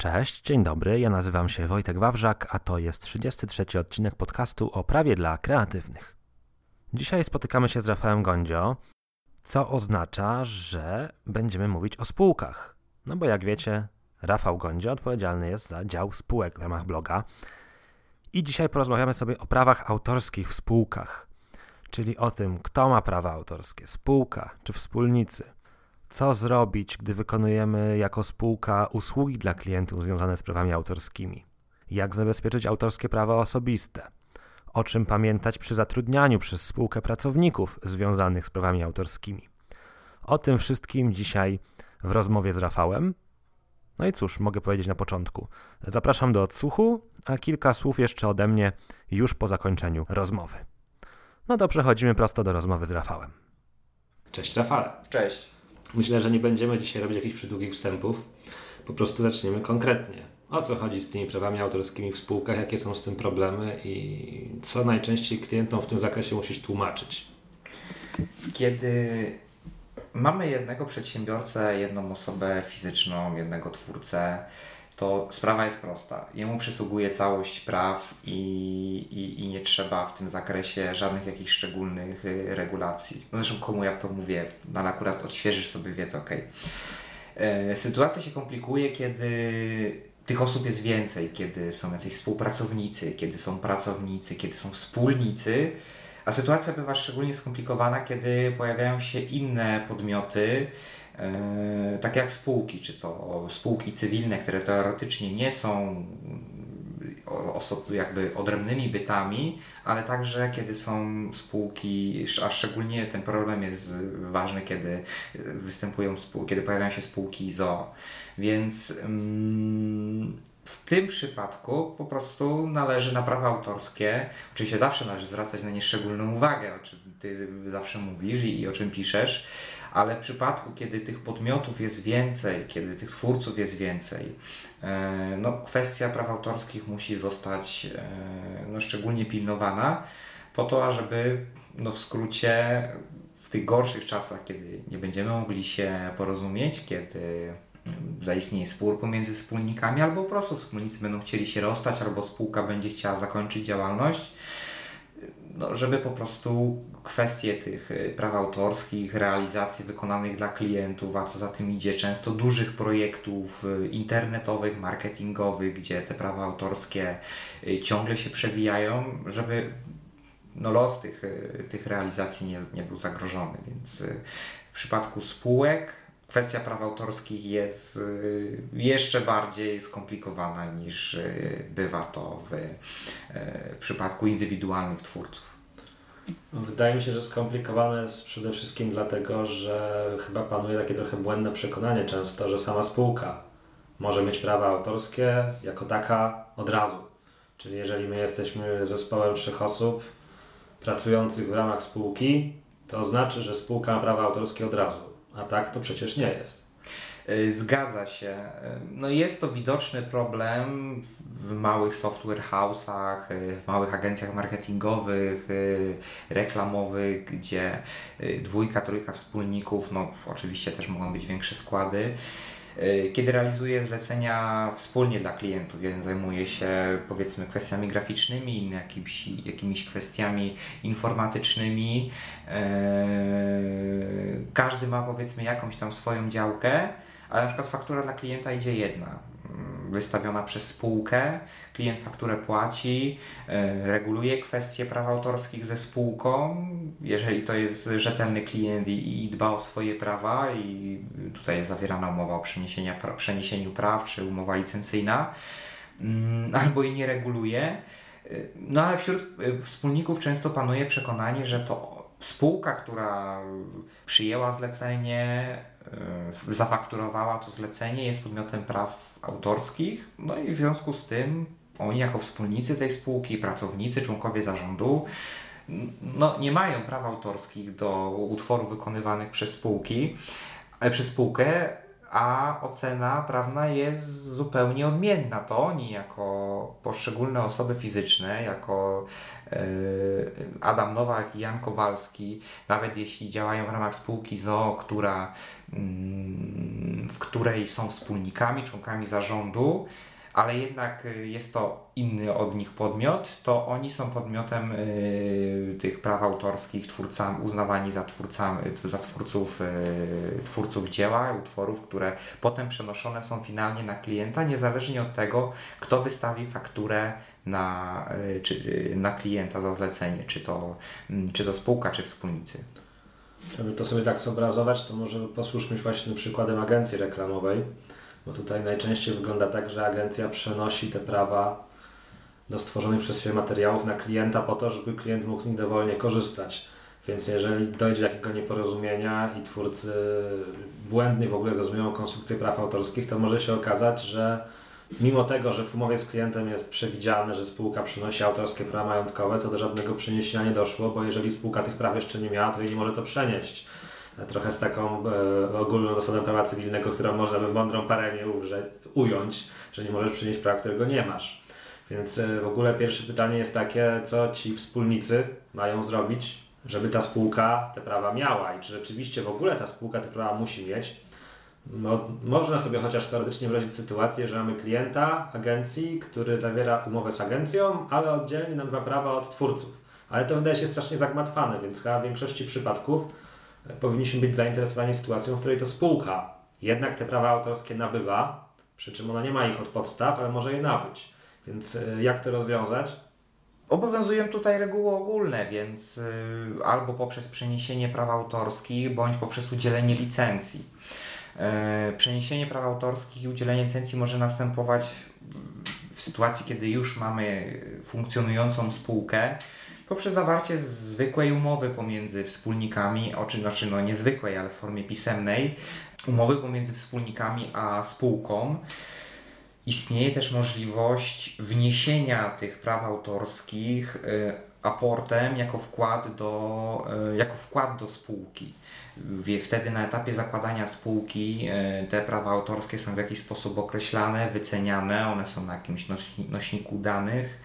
Cześć, dzień dobry. Ja nazywam się Wojtek Wawrzak, a to jest 33 odcinek podcastu o prawie dla kreatywnych. Dzisiaj spotykamy się z Rafałem Gondzio, co oznacza, że będziemy mówić o spółkach. No bo jak wiecie, Rafał Gondzio odpowiedzialny jest za dział spółek w ramach bloga. I dzisiaj porozmawiamy sobie o prawach autorskich w spółkach, czyli o tym, kto ma prawa autorskie, spółka czy wspólnicy – co zrobić, gdy wykonujemy jako spółka usługi dla klientów związane z prawami autorskimi? Jak zabezpieczyć autorskie prawa osobiste? O czym pamiętać przy zatrudnianiu przez spółkę pracowników związanych z prawami autorskimi? O tym wszystkim dzisiaj w rozmowie z Rafałem. No i cóż, mogę powiedzieć na początku. Zapraszam do odsłuchu, a kilka słów jeszcze ode mnie już po zakończeniu rozmowy. No to przechodzimy prosto do rozmowy z Rafałem. Cześć Rafale. Cześć. Myślę, że nie będziemy dzisiaj robić jakichś przydługich wstępów. Po prostu zaczniemy konkretnie. O co chodzi z tymi prawami autorskimi w spółkach, jakie są z tym problemy i co najczęściej klientom w tym zakresie musisz tłumaczyć? Kiedy mamy jednego przedsiębiorcę, jedną osobę fizyczną, jednego twórcę, to sprawa jest prosta. Jemu przysługuje całość praw i, i, i nie trzeba w tym zakresie żadnych jakichś szczególnych y, regulacji. No zresztą komu ja to mówię, no ale akurat odświeżysz sobie wiedzę, ok. E, sytuacja się komplikuje, kiedy tych osób jest więcej, kiedy są jacyś współpracownicy, kiedy są pracownicy, kiedy są wspólnicy, a sytuacja bywa szczególnie skomplikowana, kiedy pojawiają się inne podmioty, tak jak spółki, czy to spółki cywilne, które teoretycznie nie są osob, jakby odrębnymi bytami, ale także kiedy są spółki, a szczególnie ten problem jest ważny, kiedy występują kiedy pojawiają się spółki ZO. Więc mm, w tym przypadku po prostu należy na prawa autorskie, oczywiście zawsze należy zwracać na nie szczególną uwagę, o czym Ty zawsze mówisz i, i o czym piszesz, ale w przypadku, kiedy tych podmiotów jest więcej, kiedy tych twórców jest więcej, e, no, kwestia praw autorskich musi zostać e, no, szczególnie pilnowana po to, ażeby no, w skrócie w tych gorszych czasach, kiedy nie będziemy mogli się porozumieć, kiedy zaistnieje spór pomiędzy wspólnikami, albo po prostu wspólnicy będą chcieli się rozstać, albo spółka będzie chciała zakończyć działalność, no, żeby po prostu kwestie tych y, praw autorskich, realizacji wykonanych dla klientów, a co za tym idzie, często dużych projektów y, internetowych, marketingowych, gdzie te prawa autorskie y, ciągle się przewijają, żeby no, los tych, tych realizacji nie, nie był zagrożony. Więc w przypadku spółek kwestia praw autorskich jest jeszcze bardziej skomplikowana niż bywa to w, w przypadku indywidualnych twórców. Wydaje mi się, że skomplikowane jest przede wszystkim dlatego, że chyba panuje takie trochę błędne przekonanie często, że sama spółka może mieć prawa autorskie jako taka od razu. Czyli jeżeli my jesteśmy zespołem trzech osób pracujących w ramach spółki, to znaczy, że spółka ma prawa autorskie od razu a tak to przecież nie jest. Y, zgadza się. No jest to widoczny problem w małych software house'ach, y, w małych agencjach marketingowych, reklamowych, gdzie dwójka, trójka wspólników, no oczywiście też mogą być większe składy, E, kiedy realizuje zlecenia wspólnie dla klientów, jeden zajmuje się powiedzmy kwestiami graficznymi, inny jakimiś, jakimiś kwestiami informatycznymi. E, każdy ma powiedzmy jakąś tam swoją działkę, ale na przykład faktura dla klienta idzie jedna wystawiona przez spółkę, klient fakturę płaci, e, reguluje kwestie praw autorskich ze spółką, jeżeli to jest rzetelny klient i, i dba o swoje prawa i tutaj jest zawierana umowa o przeniesieniu praw czy umowa licencyjna, mm, albo i nie reguluje. E, no ale wśród e, wspólników często panuje przekonanie, że to spółka, która przyjęła zlecenie, zafakturowała to zlecenie, jest podmiotem praw autorskich, no i w związku z tym oni jako wspólnicy tej spółki, pracownicy, członkowie zarządu, no, nie mają praw autorskich do utworów wykonywanych przez spółki, ale przez spółkę, a ocena prawna jest zupełnie odmienna. To oni jako poszczególne osoby fizyczne, jako e, Adam Nowak i Jan Kowalski, nawet jeśli działają w ramach spółki ZOO, która, mm, w której są wspólnikami, członkami zarządu, ale jednak y, jest to inny od nich podmiot, to oni są podmiotem y, tych praw autorskich, twórcami, uznawani za, twórcami, za twórców, y, twórców dzieła, utworów, które potem przenoszone są finalnie na klienta, niezależnie od tego, kto wystawi fakturę na, y, czy, y, na klienta za zlecenie, czy to, mm, czy to spółka, czy wspólnicy. Żeby to sobie tak zobrazować, to może posłuszmy właśnie przykładem agencji reklamowej bo tutaj najczęściej wygląda tak, że agencja przenosi te prawa do stworzonych przez siebie materiałów na klienta po to, żeby klient mógł z nich dowolnie korzystać. Więc jeżeli dojdzie do jakiego nieporozumienia i twórcy błędnie w ogóle zrozumieją konstrukcję praw autorskich, to może się okazać, że mimo tego, że w umowie z klientem jest przewidziane, że spółka przynosi autorskie prawa majątkowe, to do żadnego przeniesienia nie doszło, bo jeżeli spółka tych praw jeszcze nie miała, to jej nie może co przenieść trochę z taką e, ogólną zasadą prawa cywilnego, którą można by w mądrą paremię ująć, że nie możesz przynieść prawa, którego nie masz. Więc e, w ogóle pierwsze pytanie jest takie, co ci wspólnicy mają zrobić, żeby ta spółka te prawa miała i czy rzeczywiście w ogóle ta spółka te prawa musi mieć. No, można sobie chociaż teoretycznie wyobrazić sytuację, że mamy klienta agencji, który zawiera umowę z agencją, ale oddzielnie nabywa prawa od twórców. Ale to wydaje się strasznie zagmatwane, więc chyba w większości przypadków powinniśmy być zainteresowani sytuacją, w której to spółka jednak te prawa autorskie nabywa, przy czym ona nie ma ich od podstaw, ale może je nabyć. Więc e, jak to rozwiązać? Obowiązują tutaj reguły ogólne, więc e, albo poprzez przeniesienie praw autorskich, bądź poprzez udzielenie licencji. E, przeniesienie praw autorskich i udzielenie licencji może następować w sytuacji, kiedy już mamy funkcjonującą spółkę, poprzez zawarcie zwykłej umowy pomiędzy wspólnikami, o czym znaczy no niezwykłej, ale w formie pisemnej, umowy pomiędzy wspólnikami a spółką. Istnieje też możliwość wniesienia tych praw autorskich y, aportem jako wkład do, y, jako wkład do spółki. Wtedy na etapie zakładania spółki y, te prawa autorskie są w jakiś sposób określane, wyceniane, one są na jakimś nośniku danych.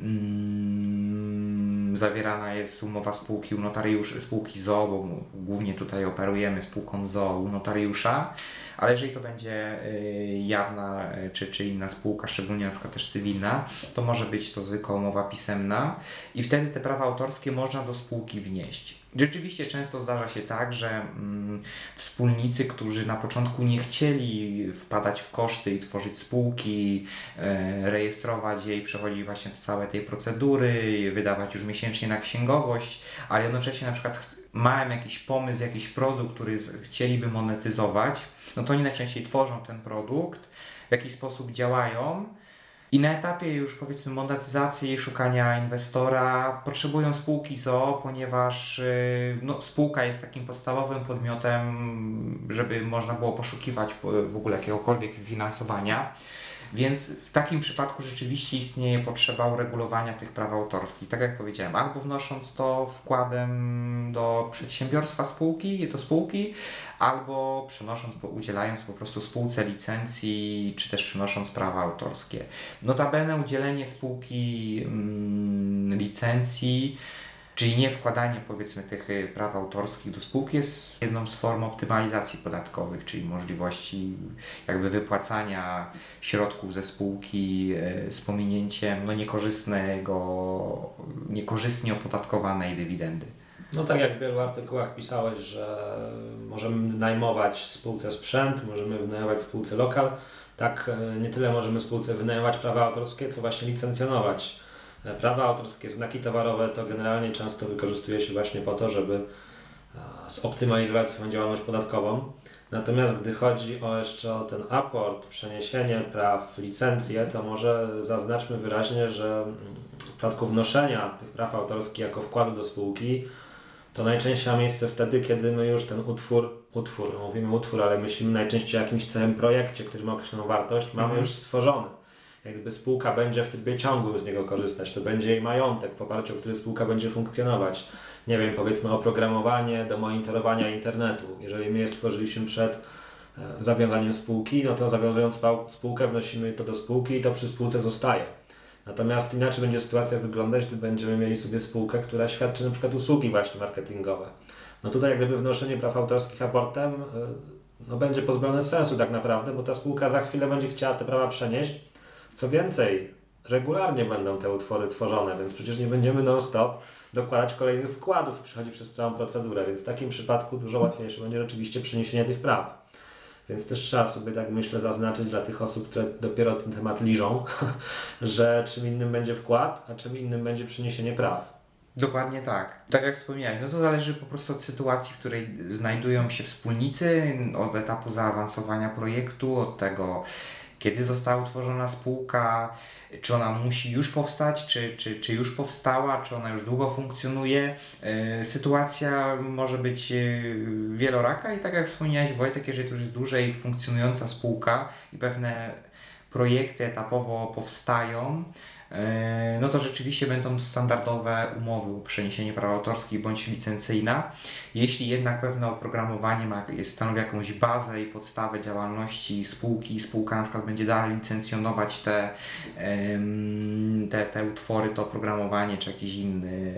Mm, zawierana jest umowa spółki u notariuszy, spółki ZO, bo głównie tutaj operujemy spółką ZO u notariusza, ale jeżeli to będzie y, jawna czy, czy inna spółka, szczególnie na przykład też cywilna, to może być to zwykła umowa pisemna i wtedy te prawa autorskie można do spółki wnieść. Rzeczywiście często zdarza się tak, że mm, wspólnicy, którzy na początku nie chcieli wpadać w koszty i tworzyć spółki, e, rejestrować jej, przechodzić właśnie całe tej procedury, wydawać już miesięcznie na księgowość, ale jednocześnie na przykład mają jakiś pomysł, jakiś produkt, który chcieliby monetyzować, no to oni najczęściej tworzą ten produkt, w jakiś sposób działają i na etapie już powiedzmy monetyzacji szukania inwestora potrzebują spółki ZO, ponieważ y, no, spółka jest takim podstawowym podmiotem, żeby można było poszukiwać w ogóle jakiegokolwiek finansowania. Więc w takim przypadku rzeczywiście istnieje potrzeba uregulowania tych praw autorskich. Tak jak powiedziałem, albo wnosząc to wkładem do przedsiębiorstwa spółki, do spółki, albo przenosząc, udzielając po prostu spółce licencji, czy też przenosząc prawa autorskie. Notabene udzielenie spółki mm, licencji Czyli nie wkładanie powiedzmy tych y, praw autorskich do spółki jest jedną z form optymalizacji podatkowych, czyli możliwości jakby wypłacania środków ze spółki y, z pominięciem no, niekorzystnego, niekorzystnie opodatkowanej dywidendy. No tak jak w wielu artykułach pisałeś, że możemy najmować spółce sprzęt, możemy wynajmować spółce lokal, tak y, nie tyle możemy spółce wynajmować prawa autorskie, co właśnie licencjonować prawa autorskie, znaki towarowe to generalnie często wykorzystuje się właśnie po to, żeby zoptymalizować swoją działalność podatkową. Natomiast gdy chodzi o jeszcze o ten aport, przeniesienie praw, licencje, to może zaznaczmy wyraźnie, że w przypadku wnoszenia tych praw autorskich jako wkładu do spółki, to najczęściej ma miejsce wtedy, kiedy my już ten utwór, utwór, mówimy utwór, ale myślimy najczęściej o jakimś całym projekcie, który ma określoną wartość, mamy mhm. już stworzony jak gdyby spółka będzie w trybie ciągłym z niego korzystać, to będzie jej majątek, w oparciu o który spółka będzie funkcjonować. Nie wiem, powiedzmy oprogramowanie do monitorowania internetu. Jeżeli my je stworzyliśmy przed e, zawiązaniem spółki, no to zawiązując spółkę wnosimy to do spółki i to przy spółce zostaje. Natomiast inaczej będzie sytuacja wyglądać, gdy będziemy mieli sobie spółkę, która świadczy na przykład usługi właśnie marketingowe. No tutaj jak gdyby wnoszenie praw autorskich aportem e, no będzie pozbawione sensu tak naprawdę, bo ta spółka za chwilę będzie chciała te prawa przenieść. Co więcej, regularnie będą te utwory tworzone, więc przecież nie będziemy non-stop dokładać kolejnych wkładów i przechodzić przez całą procedurę, więc w takim przypadku dużo łatwiejsze będzie rzeczywiście przeniesienie tych praw. Więc też trzeba sobie, tak myślę, zaznaczyć dla tych osób, które dopiero ten temat liżą, że czym innym będzie wkład, a czym innym będzie przeniesienie praw. Dokładnie tak. Tak jak wspomniałeś, no to zależy po prostu od sytuacji, w której znajdują się wspólnicy, od etapu zaawansowania projektu, od tego, kiedy została utworzona spółka, czy ona musi już powstać, czy, czy, czy już powstała, czy ona już długo funkcjonuje. E, sytuacja może być e, wieloraka i tak jak wspomniałeś Wojtek, jeżeli to już jest dłużej funkcjonująca spółka i pewne projekty etapowo powstają, no to rzeczywiście będą to standardowe umowy o przeniesienie praw autorskich bądź licencyjna. Jeśli jednak pewne oprogramowanie ma, stanowi jakąś bazę i podstawę działalności spółki, spółka na przykład będzie dalej licencjonować te, te, te utwory, to oprogramowanie czy jakieś, inny,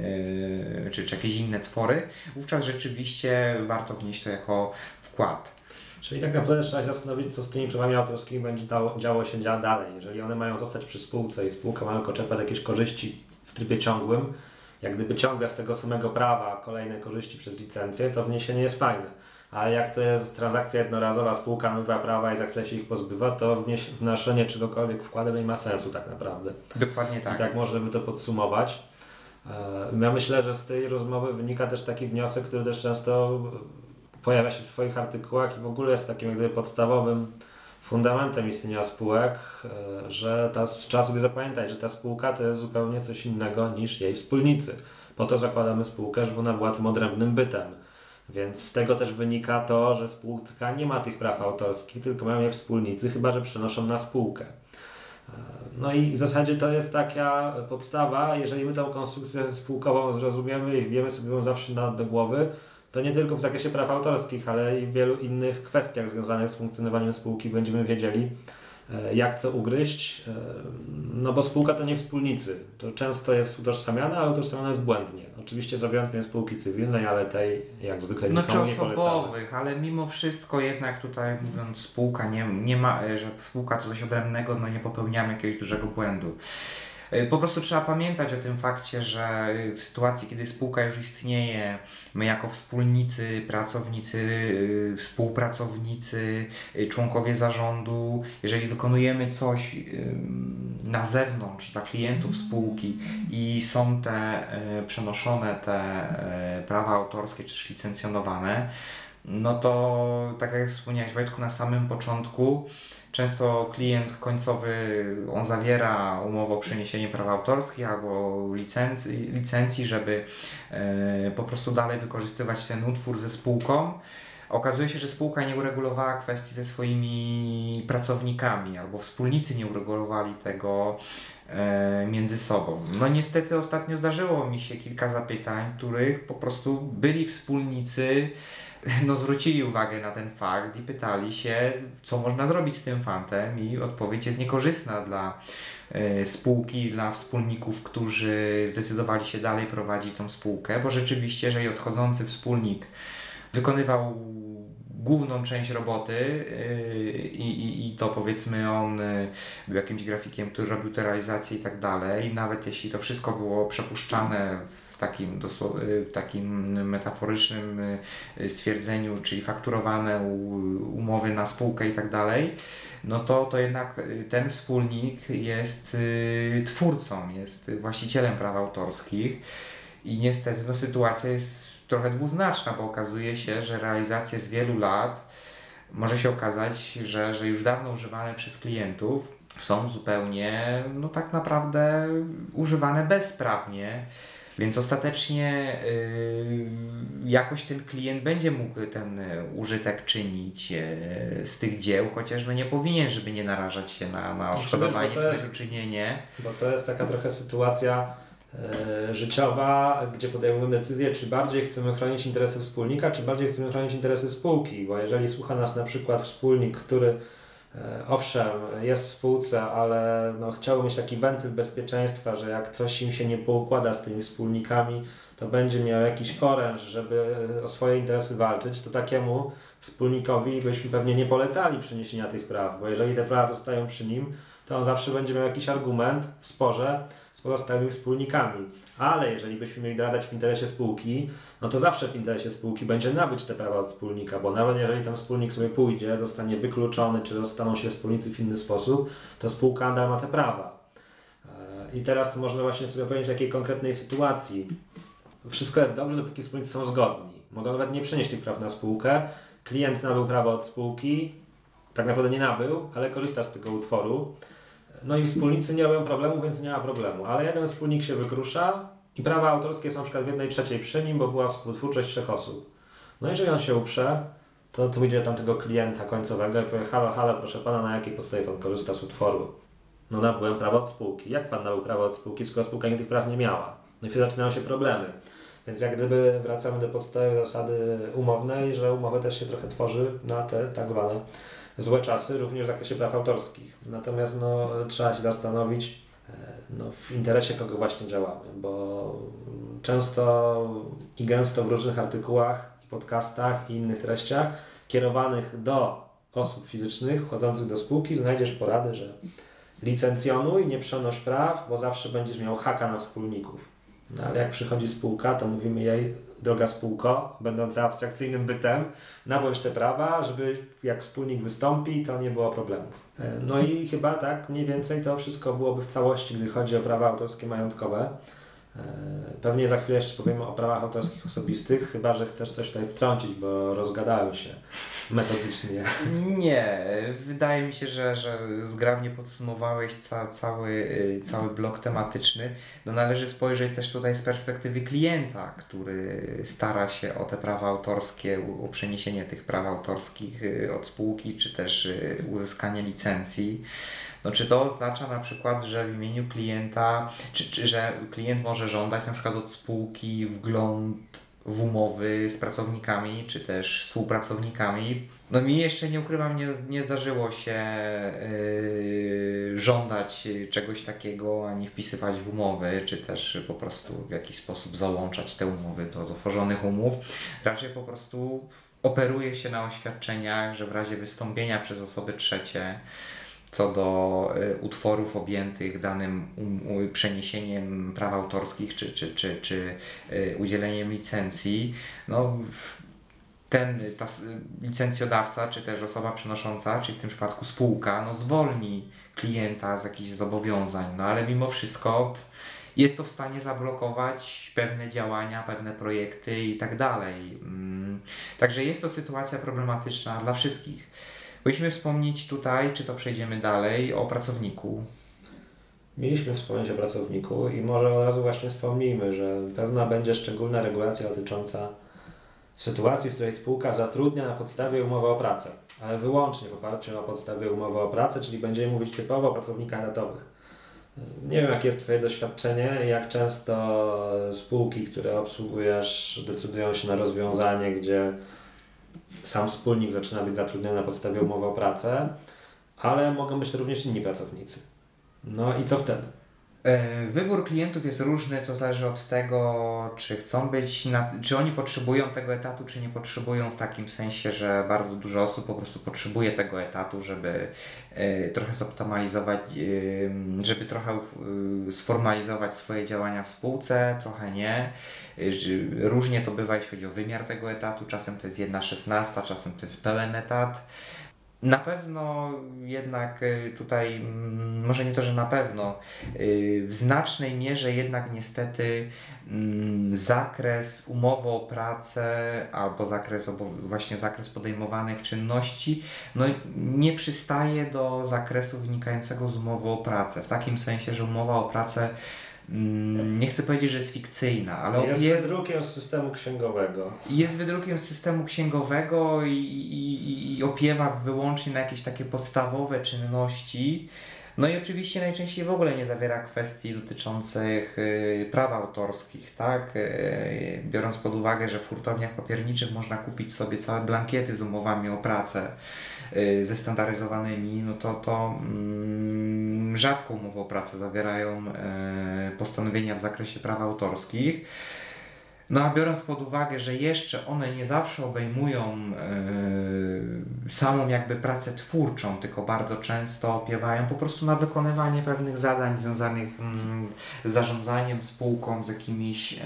e, czy, czy jakieś inne twory, wówczas rzeczywiście warto wnieść to jako wkład. Czyli tak naprawdę trzeba się zastanowić, co z tymi prawami autorskimi będzie dało, działo się dalej. Jeżeli one mają zostać przy spółce i spółka ma tylko czerpać jakieś korzyści w trybie ciągłym, jak gdyby ciągle z tego samego prawa kolejne korzyści przez licencję, to wniesienie jest fajne. Ale jak to jest transakcja jednorazowa, spółka nabywa prawa i za chwilę się ich pozbywa, to wnoszenie czegokolwiek wkładem nie ma sensu tak naprawdę. Dokładnie tak. I tak można by to podsumować. E, ja myślę, że z tej rozmowy wynika też taki wniosek, który też często pojawia się w Twoich artykułach i w ogóle jest takim jakby podstawowym fundamentem istnienia spółek, e, że ta, trzeba sobie zapamiętać, że ta spółka to jest zupełnie coś innego niż jej wspólnicy. Po to zakładamy spółkę, żeby ona była tym odrębnym bytem. Więc z tego też wynika to, że spółka nie ma tych praw autorskich, tylko mają je wspólnicy, chyba że przenoszą na spółkę. E, no i w zasadzie to jest taka podstawa, jeżeli my tą konstrukcję spółkową zrozumiemy i wiemy sobie ją zawsze na, do głowy, to nie tylko w zakresie praw autorskich, ale i w wielu innych kwestiach związanych z funkcjonowaniem spółki będziemy wiedzieli, e, jak co ugryźć. E, no bo spółka to nie wspólnicy. To często jest utożsamiane, ale utożsamiane jest błędnie. Oczywiście za wyjątkiem spółki cywilnej, ale tej jak zwykle no, nikomu nie osobowych, ale mimo wszystko jednak tutaj mówiąc spółka nie, nie ma, że spółka to coś odrębnego, no nie popełniamy jakiegoś dużego błędu. E, po prostu trzeba pamiętać o tym fakcie, że w sytuacji, kiedy spółka już istnieje, my jako wspólnicy, pracownicy, e, współpracownicy, członkowie zarządu, jeżeli wykonujemy coś na zewnątrz dla klientów spółki i są te przenoszone te prawa autorskie czy też licencjonowane, no to tak jak wspomniałeś Wojtku na samym początku, Często klient końcowy, on zawiera umowę o przeniesienie praw autorskich albo licencji, licencji żeby e, po prostu dalej wykorzystywać ten utwór ze spółką. Okazuje się, że spółka nie uregulowała kwestii ze swoimi pracownikami, albo wspólnicy nie uregulowali tego e, między sobą. No niestety ostatnio zdarzyło mi się kilka zapytań, których po prostu byli wspólnicy, no, zwrócili uwagę na ten fakt i pytali się, co można zrobić z tym fantem, i odpowiedź jest niekorzystna dla y, spółki, dla wspólników, którzy zdecydowali się dalej prowadzić tą spółkę, bo rzeczywiście, jeżeli odchodzący wspólnik wykonywał główną część roboty y, i, i, i to powiedzmy on y, był jakimś grafikiem, który robił te realizacje i tak dalej, nawet jeśli to wszystko było przepuszczane w takim, y, w takim metaforycznym y, stwierdzeniu, czyli fakturowane umowy na spółkę i tak dalej, no to, to jednak y, ten wspólnik jest twórcą, jest właścicielem praw autorskich i niestety no, sytuacja jest trochę dwuznaczna, bo okazuje się, że realizacje z wielu lat może się okazać, że, że już dawno używane przez klientów są zupełnie, no tak naprawdę używane bezprawnie więc ostatecznie yy, jakoś ten klient będzie mógł ten y, użytek czynić yy, z tych dzieł, chociaż no nie powinien, żeby nie narażać się na, na odszkodowanie czy zadośćuczynienie. Bo to jest taka trochę sytuacja, e, życiowa, gdzie podejmujemy decyzję, czy bardziej chcemy chronić interesy wspólnika, czy bardziej chcemy chronić interesy spółki, bo jeżeli słucha nas na przykład wspólnik, który owszem, jest w spółce, ale no, chciałby mieć taki wentyl bezpieczeństwa, że jak coś im się nie poukłada z tymi wspólnikami, to będzie miał jakiś oręż, żeby o swoje interesy walczyć, to takiemu wspólnikowi byśmy pewnie nie polecali przeniesienia tych praw, bo jeżeli te prawa zostają przy nim, to on zawsze będzie miał jakiś argument w sporze z pozostałymi wspólnikami. Ale jeżeli byśmy mieli doradać w interesie spółki, no to zawsze w interesie spółki będzie nabyć te prawa od wspólnika, bo nawet jeżeli ten wspólnik sobie pójdzie, zostanie wykluczony, czy rozstaną się wspólnicy w inny sposób, to spółka nadal ma te prawa. E, I teraz to można właśnie sobie powiedzieć takiej konkretnej sytuacji. Wszystko jest dobrze, dopóki wspólnicy są zgodni. Mogą nawet nie przenieść tych praw na spółkę. Klient nabył prawo od spółki, tak naprawdę nie nabył, ale korzysta z tego utworu. No i wspólnicy nie robią problemu, więc nie ma problemu. Ale jeden wspólnik się wykrusza i prawa autorskie są na przykład w jednej trzeciej przy nim, bo była współtwórczość trzech osób. No i jeżeli on się uprze, to tu idzie tam tego klienta końcowego i powie, halo, halo, proszę pana, na jakiej podstawie pan korzysta z utworu? No nabyłem prawo od spółki. Jak pan nabył prawo od spółki, skoro spółka tych praw nie miała? No i wtedy zaczynają się problemy. Więc jak gdyby wracamy do podstawy zasady umownej, że umowy też się trochę tworzy na te tak zwane złe czasy, również w zakresie praw autorskich. Natomiast no, trzeba się zastanowić, e, no, w interesie kogo właśnie działamy, bo często i gęsto w różnych artykułach i podcastach i innych treściach kierowanych do osób fizycznych wchodzących do spółki znajdziesz porady, że licencjonuj, nie przenoś praw, bo zawsze będziesz miał haka na wspólników. No ale jak przychodzi spółka, to mówimy jej, droga spółko, będąca abstrakcyjnym bytem, nabądź te prawa, żeby jak wspólnik wystąpi, to nie było problemów. E, no i chyba tak mniej więcej to wszystko byłoby w całości, gdy chodzi o prawa autorskie majątkowe. E, pewnie za chwilę jeszcze powiemy o prawach autorskich osobistych, chyba że chcesz coś tutaj wtrącić, bo rozgadałem się metodycznie. Nie, wydaje mi się, że, że zgrabnie podsumowałeś ca, cały, y, cały blok tematyczny. No należy spojrzeć też tutaj z perspektywy klienta, który stara się o te prawa autorskie, o przeniesienie tych praw autorskich y, od spółki, czy też y, uzyskanie licencji. No, czy to oznacza na przykład, że w imieniu klienta, czy, czy że klient może żądać na przykład od spółki wgląd w umowy z pracownikami, czy też współpracownikami. No mi jeszcze nie ukrywam, nie, nie zdarzyło się yy, żądać czegoś takiego, ani wpisywać w umowy, czy też po prostu w jakiś sposób załączać te umowy do, do tworzonych umów. Raczej po prostu operuje się na oświadczeniach, że w razie wystąpienia przez osoby trzecie co do y, utworów objętych danym um, przeniesieniem praw autorskich czy, czy, czy, czy y, udzieleniem licencji, no, ten ta licencjodawca, czy też osoba przenosząca, czyli w tym przypadku spółka, no, zwolni klienta z jakichś zobowiązań, no ale mimo wszystko jest to w stanie zablokować pewne działania, pewne projekty i tak dalej. Mm, także jest to sytuacja problematyczna dla wszystkich. Powinniśmy wspomnieć tutaj, czy to przejdziemy dalej, o pracowniku. Mieliśmy wspomnieć o pracowniku i może od razu właśnie wspomnijmy, że pewna będzie szczególna regulacja dotycząca sytuacji, w której spółka zatrudnia na podstawie umowy o pracę, ale wyłącznie w oparciu o podstawie umowy o pracę, czyli będziemy mówić typowo o pracownikach etatowych. Nie wiem, jakie jest Twoje doświadczenie, jak często spółki, które obsługujesz, decydują się na rozwiązanie, gdzie sam wspólnik zaczyna być zatrudniony na podstawie umowy o pracę, ale mogą być to również inni pracownicy. No i co wtedy? E, wybór klientów jest różny, to zależy od tego, czy chcą być, na, czy oni potrzebują tego etatu, czy nie potrzebują, w takim sensie, że bardzo dużo osób po prostu potrzebuje tego etatu, żeby y, trochę zoptymalizować, y, żeby trochę sformalizować swoje działania w spółce, trochę nie. Różnie to bywa, jeśli chodzi o wymiar tego etatu, czasem to jest jedna szesnasta, czasem to jest pełen etat. Na pewno jednak y, tutaj, mm, może nie to, że na pewno, y, w znacznej mierze jednak niestety mm, zakres umowy o pracę albo zakres, właśnie zakres podejmowanych czynności no, nie przystaje do zakresu wynikającego z umowy o pracę. W takim sensie, że umowa o pracę nie chcę powiedzieć, że jest fikcyjna, ale jest je... wydrukiem z systemu księgowego. Jest wydrukiem z systemu księgowego i, i, i opiewa wyłącznie na jakieś takie podstawowe czynności, No i oczywiście najczęściej w ogóle nie zawiera kwestii dotyczących y, praw autorskich, tak? Y, biorąc pod uwagę, że w hurtowniach papierniczych można kupić sobie całe blankiety z umowami o pracę zestandaryzowanymi, no to to mm, rzadko umowy o pracę zawierają postanowienia w zakresie praw autorskich. No a biorąc pod uwagę, że jeszcze one nie zawsze obejmują yy, samą jakby pracę twórczą, tylko bardzo często opiewają po prostu na wykonywanie pewnych zadań związanych yy, z zarządzaniem spółką, z jakimiś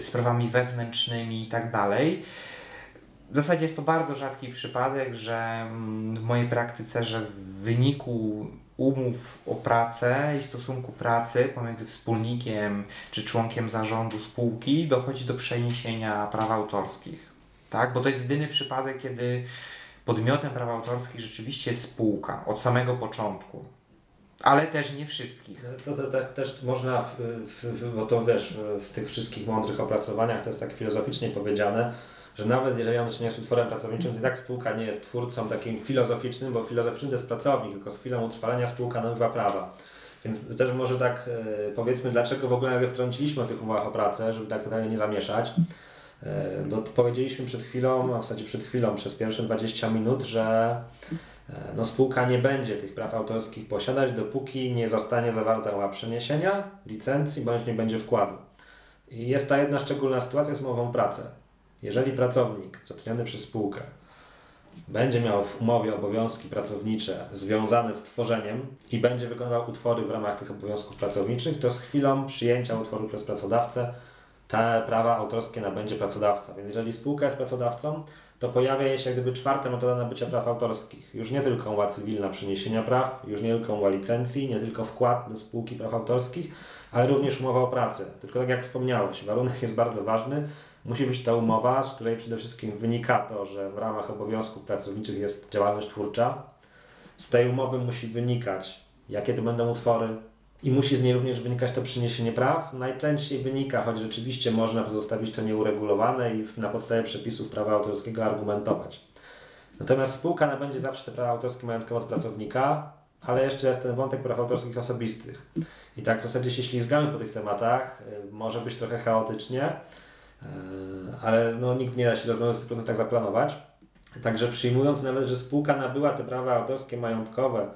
sprawami wewnętrznymi i tak. W zasadzie jest to bardzo rzadki przypadek, że mm, w mojej praktyce, że w wyniku umów o pracę i stosunku pracy pomiędzy wspólnikiem czy członkiem zarządu spółki dochodzi do przeniesienia praw autorskich. Tak? Bo to jest jedyny przypadek, kiedy podmiotem praw autorskich rzeczywiście jest spółka od samego początku. Ale też nie wszystkich. To, to, tak też można, w, w, bo to wiesz, w tych wszystkich mądrych opracowaniach to jest tak filozoficznie powiedziane, że nawet jeżeli mamy do czynienia z utworem pracowniczym, to i tak spółka nie jest twórcą takim filozoficznym, bo filozoficzny to jest pracownik, tylko z chwilą utrwalenia spółka nabywa prawa. Więc też może tak e, powiedzmy, dlaczego w ogóle wtrąciliśmy o tych umowach o pracę, żeby tak totalnie nie zamieszać. E, bo powiedzieliśmy przed chwilą, a w zasadzie przed chwilą, przez pierwsze 20 minut, że no, spółka nie będzie tych praw autorskich posiadać, dopóki nie zostanie zawarta umowa przeniesienia, licencji, bądź nie będzie wkładu. I jest ta jedna szczególna sytuacja z umową o pracę. Jeżeli pracownik zatrudniony przez spółkę będzie miał w umowie obowiązki pracownicze związane z tworzeniem i będzie wykonywał utwory w ramach tych obowiązków pracowniczych, to z chwilą przyjęcia utworu przez pracodawcę te prawa autorskie nabędzie pracodawca. Więc jeżeli spółka jest pracodawcą, to pojawia się jak gdyby czwarta metoda nabycia praw autorskich. Już nie tylko umowa cywilna przeniesienia praw, już nie tylko umowa licencji, nie tylko wkład do spółki praw autorskich, ale również umowa o pracę. Tylko tak jak wspomniałeś, warunek jest bardzo ważny, Musi być ta umowa, z której przede wszystkim wynika to, że w ramach obowiązków pracowniczych jest działalność twórcza. Z tej umowy musi wynikać, jakie to będą utwory, i musi z niej również wynikać to przyniesienie praw. Najczęściej wynika, choć rzeczywiście można pozostawić to nieuregulowane i na podstawie przepisów prawa autorskiego argumentować. Natomiast spółka nabędzie zawsze te prawa autorskie majątkowe od pracownika, ale jeszcze jest ten wątek praw autorskich osobistych. I tak w zasadzie się ślizgamy po tych tematach, y, może być trochę chaotycznie, E, ale no, nikt nie da się rozmowy w 100% zaplanować. Także przyjmując nawet, że spółka nabyła te prawa autorskie majątkowe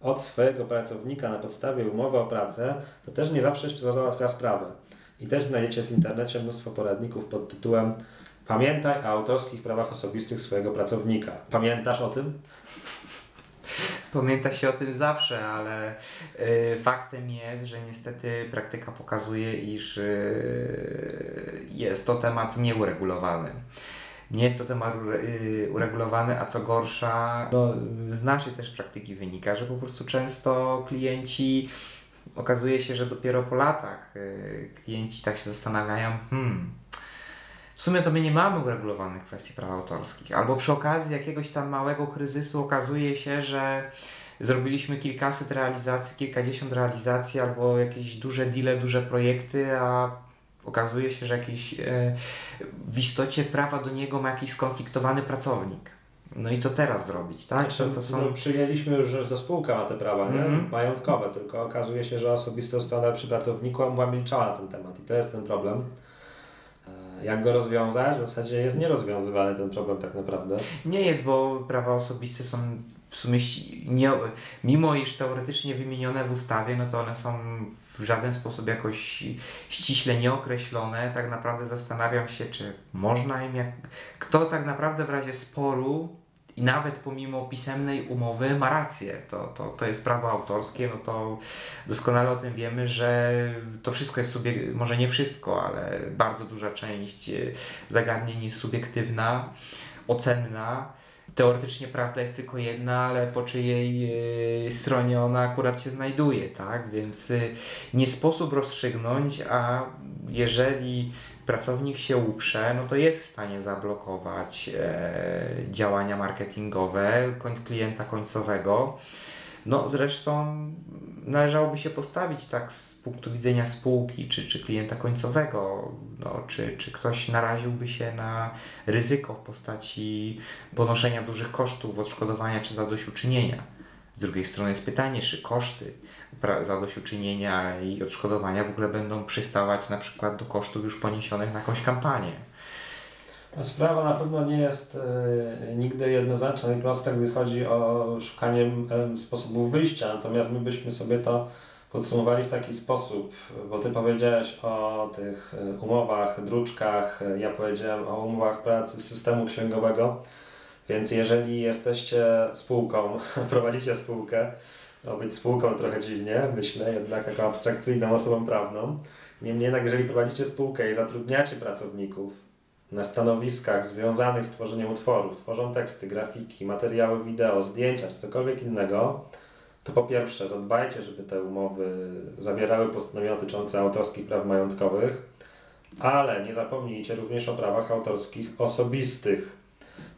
od swojego pracownika na podstawie umowy o pracę, to też nie zawsze jeszcze załatwia sprawę. I też znajdziecie w internecie mnóstwo poradników pod tytułem Pamiętaj o autorskich prawach osobistych swojego pracownika. Pamiętasz o tym? Pamięta się o tym zawsze, ale y, faktem jest, że niestety praktyka pokazuje, iż y, jest to temat nieuregulowany. Nie jest to temat y, uregulowany, a co gorsza, no, z naszej też praktyki wynika, że po prostu często klienci okazuje się, że dopiero po latach klienci tak się zastanawiają, hmm, w sumie to my nie mamy uregulowanych kwestii praw autorskich. Albo przy okazji jakiegoś tam małego kryzysu okazuje się, że zrobiliśmy kilkaset realizacji, kilkadziesiąt realizacji albo jakieś duże deale, duże projekty, a okazuje się, że jakiś e, w istocie prawa do niego ma jakiś skonfliktowany pracownik. No i co teraz zrobić, tak? Znaczy, to są... no, przyjęliśmy już, że to spółka ma te prawa, nie? Mm -hmm. Majątkowe, tylko okazuje się, że osobiste strona przy pracowniku była milczała na ten temat i to jest ten problem. Jak go rozwiązać? W zasadzie jest nierozwiązywany ten problem tak naprawdę. Nie jest, bo prawa osobiste są w sumie, nie, mimo iż teoretycznie wymienione w ustawie, no to one są w żaden sposób jakoś ściśle nieokreślone. Tak naprawdę zastanawiam się, czy można im jak. Kto tak naprawdę w razie sporu i nawet pomimo pisemnej umowy ma rację, to, to, to jest prawo autorskie, no to doskonale o tym wiemy, że to wszystko jest sobie, może nie wszystko, ale bardzo duża część e, zagadnień jest subiektywna, ocenna. Teoretycznie prawda jest tylko jedna, ale po czyjej e, stronie ona akurat się znajduje, tak? Więc e, nie sposób rozstrzygnąć, a jeżeli pracownik się uprze, no to jest w stanie zablokować e, działania marketingowe klienta końcowego. No zresztą należałoby się postawić tak z punktu widzenia spółki czy, czy klienta końcowego, no, czy, czy ktoś naraziłby się na ryzyko w postaci ponoszenia dużych kosztów, odszkodowania czy zadośćuczynienia. Z drugiej strony jest pytanie, czy koszty zadośćuczynienia i odszkodowania w ogóle będą przystawać na przykład do kosztów już poniesionych na jakąś kampanię. Sprawa na pewno nie jest y, nigdy jednoznaczna i prosta, gdy chodzi o szukanie y, sposobów wyjścia, natomiast my byśmy sobie to podsumowali w taki sposób, bo Ty powiedziałeś o tych e, umowach, druczkach, ja powiedziałem o umowach pracy systemu księgowego, więc jeżeli jesteście spółką, prowadzicie spółkę, to być spółką trochę dziwnie, myślę, jednak jako abstrakcyjną osobą prawną. Niemniej jednak, jeżeli prowadzicie spółkę i zatrudniacie pracowników na stanowiskach związanych z tworzeniem utworów, tworzą teksty, grafiki, materiały wideo, zdjęcia czy cokolwiek innego, to po pierwsze zadbajcie, żeby te umowy zawierały postanowienia dotyczące autorskich praw majątkowych, ale nie zapomnijcie również o prawach autorskich osobistych,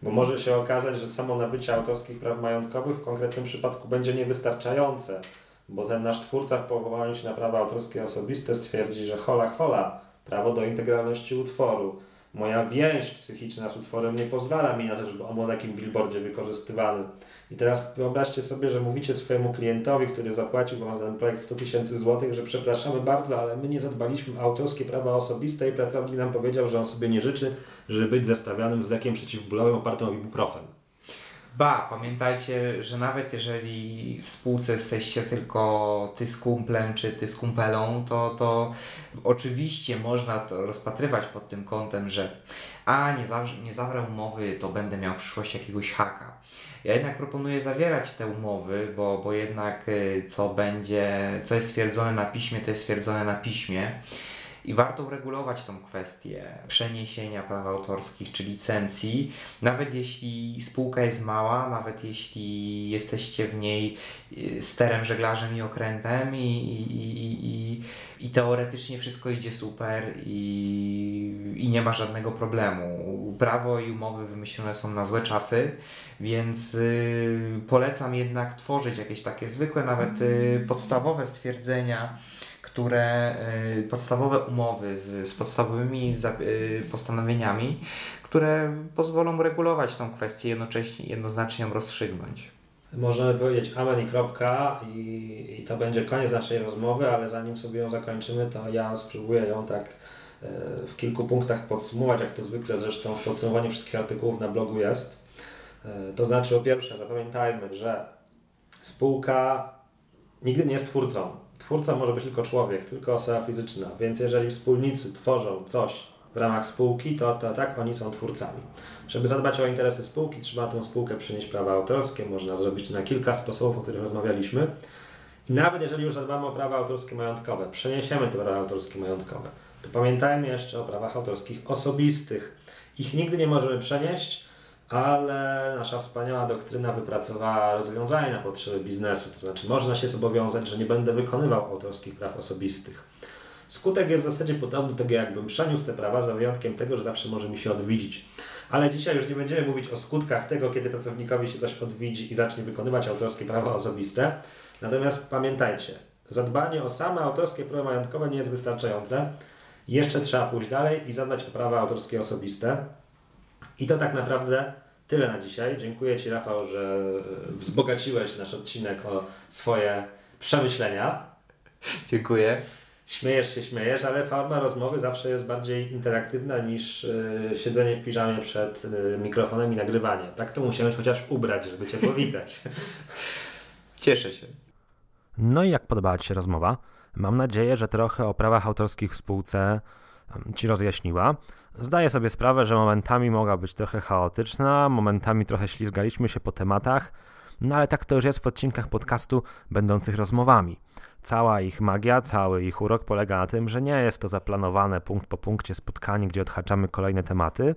bo może się okazać, że samo nabycie autorskich praw majątkowych w konkretnym przypadku będzie niewystarczające, bo ten nasz twórca w powołaniu się na prawa autorskie osobiste stwierdzi, że hola hola, prawo do integralności utworu, moja więź psychiczna z utworem nie pozwala mi na to, żeby on był na takim billboardzie wykorzystywany. I teraz wyobraźcie sobie, że mówicie swojemu klientowi, który zapłacił Wam za ten projekt 100 tysięcy złotych, że przepraszamy bardzo, ale my nie zadbaliśmy o autorskie prawa osobiste i pracownik nam powiedział, że on sobie nie życzy, żeby być zestawianym z lekiem przeciwbólowym opartym o ibuprofen. Ba, pamiętajcie, że nawet jeżeli w spółce jesteście tylko ty z kumplem czy ty z kumpelą, to, to oczywiście można to rozpatrywać pod tym kątem, że a nie, zawrze, nie zawrę umowy, to będę miał w przyszłości jakiegoś haka. Ja jednak proponuję zawierać te umowy, bo, bo jednak y, co będzie, co jest stwierdzone na piśmie, to jest stwierdzone na piśmie. I warto uregulować tą kwestię przeniesienia praw autorskich czy licencji, nawet jeśli spółka jest mała, nawet jeśli jesteście w niej y, sterem, żeglarzem i okrętem i, i, i, i teoretycznie wszystko idzie super i, i nie ma żadnego problemu. Prawo i umowy wymyślone są na złe czasy, więc y, polecam jednak tworzyć jakieś takie zwykłe, nawet y, podstawowe stwierdzenia, które y, podstawowe umowy z, z podstawowymi y, postanowieniami, które pozwolą regulować tą kwestię jednocześnie jednoznacznie ją rozstrzygnąć. Możemy powiedzieć amen i kropka i, i to będzie koniec naszej rozmowy, ale zanim sobie ją zakończymy, to ja spróbuję ją tak e, w kilku punktach podsumować, jak to zwykle zresztą w podsumowaniu wszystkich artykułów na blogu jest. To znaczy, po pierwsze, zapamiętajmy, że spółka nigdy nie jest twórcą. Twórca może być tylko człowiek, tylko osoba fizyczna, więc jeżeli wspólnicy tworzą coś w ramach spółki, to, to tak oni są twórcami. Żeby zadbać o interesy spółki, trzeba tę spółkę przynieść prawa autorskie. Można zrobić to na kilka sposobów, o których rozmawialiśmy. I nawet jeżeli już zadbamy o prawa autorskie majątkowe, przeniesiemy te prawa autorskie majątkowe, to pamiętajmy jeszcze o prawach autorskich osobistych. Ich nigdy nie możemy przenieść, ale nasza wspaniała doktryna wypracowała rozwiązanie na potrzeby biznesu, to znaczy można się zobowiązać, że nie będę wykonywał autorskich praw osobistych. Skutek jest w zasadzie podobny do tego, jakbym przeniósł te prawa, za wyjątkiem tego, że zawsze może mi się odwidzić. Ale dzisiaj już nie będziemy mówić o skutkach tego, kiedy pracownikowi się coś odwidzi i zacznie wykonywać autorskie prawa osobiste. Natomiast pamiętajcie, zadbanie o same autorskie prawa majątkowe nie jest wystarczające. Jeszcze trzeba pójść dalej i zadbać o prawa autorskie osobiste. I to tak naprawdę tyle na dzisiaj. Dziękuję Ci, Rafał, że wzbogaciłeś nasz odcinek o swoje przemyślenia. Dziękuję. Śmiejesz się, śmiejesz, ale forma rozmowy zawsze jest bardziej interaktywna niż y, siedzenie w piżamie przed y, mikrofonem i nagrywanie. Tak to musiałem chociaż ubrać, żeby Cię powitać. Cieszę się. No i jak podobała Ci się rozmowa? Mam nadzieję, że trochę o prawach autorskich w spółce Ci rozjaśniła. Zdaję sobie sprawę, że momentami mogła być trochę chaotyczna, momentami trochę ślizgaliśmy się po tematach, no ale tak to już jest w odcinkach podcastu będących rozmowami. Cała ich magia, cały ich urok polega na tym, że nie jest to zaplanowane punkt po punkcie spotkanie, gdzie odhaczamy kolejne tematy,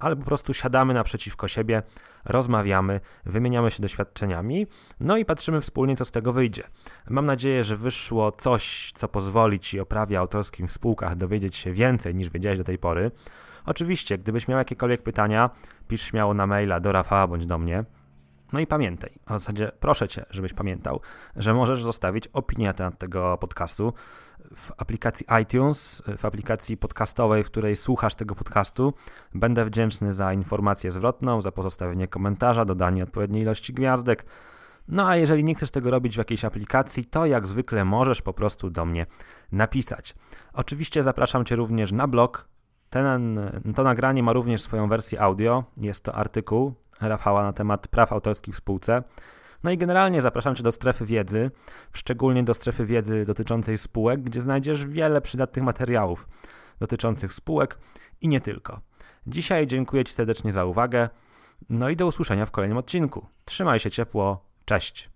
ale po prostu siadamy naprzeciwko siebie, rozmawiamy, wymieniamy się doświadczeniami, no i patrzymy wspólnie, co z tego wyjdzie. Mam nadzieję, że wyszło coś, co pozwoli Ci o prawie autorskim w spółkach dowiedzieć się więcej niż wiedziałeś do tej pory. Oczywiście, gdybyś miał jakiekolwiek pytania, pisz śmiało na maila do Rafała bądź do mnie. No i pamiętaj, w zasadzie proszę Cię, żebyś pamiętał, że możesz zostawić opinię na temat tego podcastu w aplikacji iTunes, w aplikacji podcastowej, w której słuchasz tego podcastu. Będę wdzięczny za informację zwrotną, za pozostawienie komentarza, dodanie odpowiedniej ilości gwiazdek. No a jeżeli nie chcesz tego robić w jakiejś aplikacji, to jak zwykle możesz po prostu do mnie napisać. Oczywiście zapraszam Cię również na blog. Ten, to nagranie ma również swoją wersję audio. Jest to artykuł Rafała na temat praw autorskich w spółce. No i generalnie zapraszam Cię do strefy wiedzy, szczególnie do strefy wiedzy dotyczącej spółek, gdzie znajdziesz wiele przydatnych materiałów dotyczących spółek i nie tylko. Dzisiaj dziękuję Ci serdecznie za uwagę. No i do usłyszenia w kolejnym odcinku. Trzymaj się ciepło. Cześć.